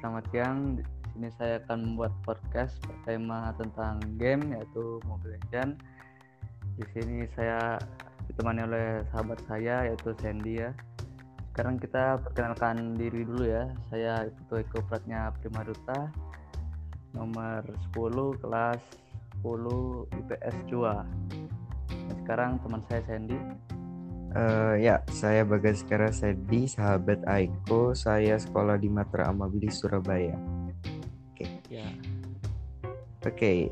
selamat siang. Di sini saya akan membuat podcast bertema tentang game yaitu Mobile Legends. Di sini saya ditemani oleh sahabat saya yaitu Sandy ya. Sekarang kita perkenalkan diri dulu ya. Saya itu Eko Pratnya Prima Duta, nomor 10 kelas 10 IPS 2. Nah, sekarang teman saya Sandy. Eh, ya, saya Bagaskara Sedi, sahabat Aiko. Saya sekolah di Matra Amabili, Surabaya. Ya, Oke,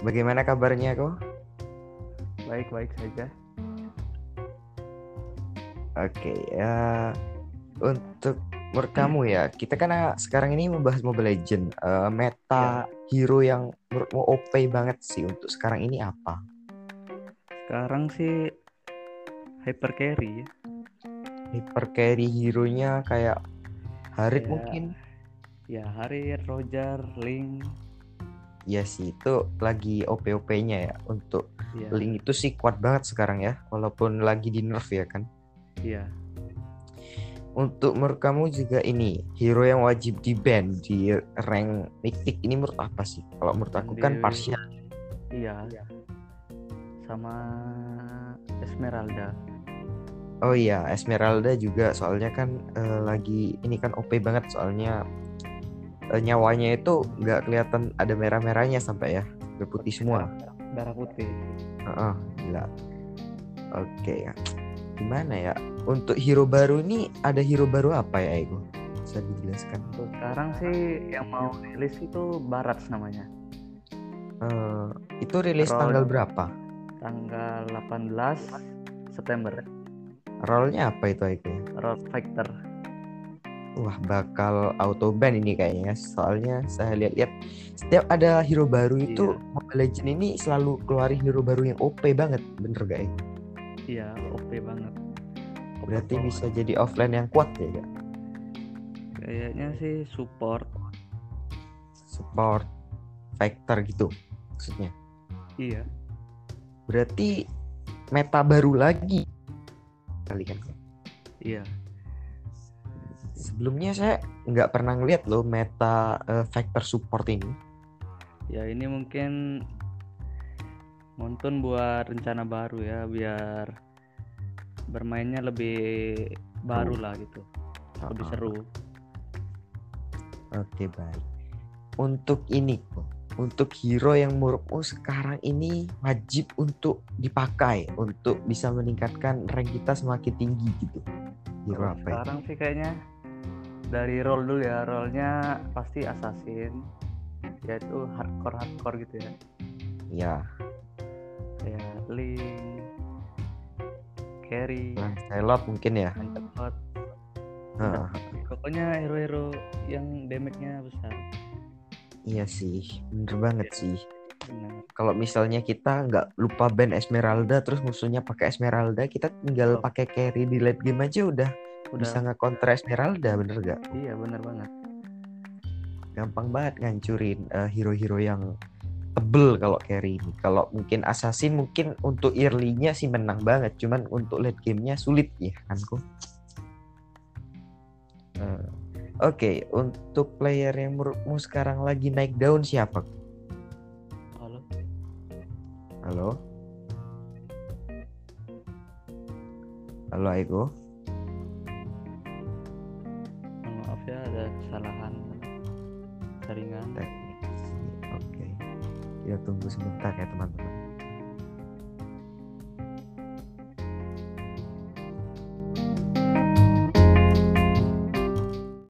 bagaimana kabarnya kok? baik-baik saja. Oke, ya untuk menurut kamu ya, kita kan ah, sekarang ini membahas Mobile Legend. Eh, meta hero yang menurutmu OP banget sih untuk sekarang ini apa? Sekarang sih hyper carry ya. Hyper carry hero-nya kayak Harit Ya. mungkin? Ya, Harriet, Roger, Link. Ya sih, itu lagi OP-OP-nya ya. Untuk Ya, Link itu sih kuat banget sekarang ya, walaupun lagi di nerf ya kan. iya. Untuk menurut kamu juga ini hero yang wajib di ban di rank mythic ini menurut apa sih? Kalau menurut aku kan Di- parsial. Iya. Sama Esmeralda. Oh iya, Esmeralda juga soalnya kan eh, lagi ini kan OP banget soalnya eh, nyawanya itu nggak kelihatan ada merah-merahnya sampai ya, udah putih semua. Darah putih. Heeh, gila. Oke, gimana ya? Untuk hero baru ini ada hero baru apa ya, Ego? Bisa dijelaskan? Sekarang sih yang mau rilis itu Barats namanya. Eh, itu rilis Roll. tanggal berapa? Tanggal 18 September. Role-nya apa itu Ego? Road Fighter. Wah, bakal auto ban ini kayaknya. Soalnya saya lihat-lihat setiap ada hero baru itu Iya. Mobile Legends ini selalu keluarin hero baru yang OP banget, bener gak ya? Iya, OP banget. Berarti Overpower. bisa jadi offline yang kuat ya, Kak? Kayaknya sih support. Support, fighter gitu maksudnya. Iya. Berarti meta baru lagi kali kan? Iya. Sebelumnya saya nggak pernah ngeliat loh meta eh, fighter support ini. Ya ini mungkin Montun buat rencana baru ya biar bermainnya lebih baru lah gitu. Lebih Ah, seru. Oke baik. Untuk ini kok, untuk hero yang menurutmu sekarang ini wajib untuk dipakai untuk bisa meningkatkan rank kita semakin tinggi gitu. Hero Kalau apa ya? sekarang sih kayaknya dari role dulu ya, role-nya pasti assassin yaitu hardcore hardcore gitu ya. Ya, Kayak Link, Carry, Lancelot mungkin ya. Lancelot. Heeh. Pokoknya hero-hero yang damage-nya besar. Iya sih, bener banget Iya. sih. Kalau misalnya kita nggak lupa ban Esmeralda terus musuhnya pakai Esmeralda, kita tinggal Oh. pakai carry di late game aja udah, Udah bisa nge-counter Esmeralda, bener gak? iya benar banget. gampang banget ngancurin eh, hero-hero yang tebel kalau carry ini. Kalau mungkin assassin mungkin untuk early-nya sih menang banget, cuman untuk late game-nya sulit ya kan kok. Oke, untuk player yang menurutmu sekarang lagi naik daun siapa? Halo. Halo? Halo Aiko? Mohon Maaf ya ada kesalahan jaringan. Oke. Kita tunggu sebentar ya teman-teman.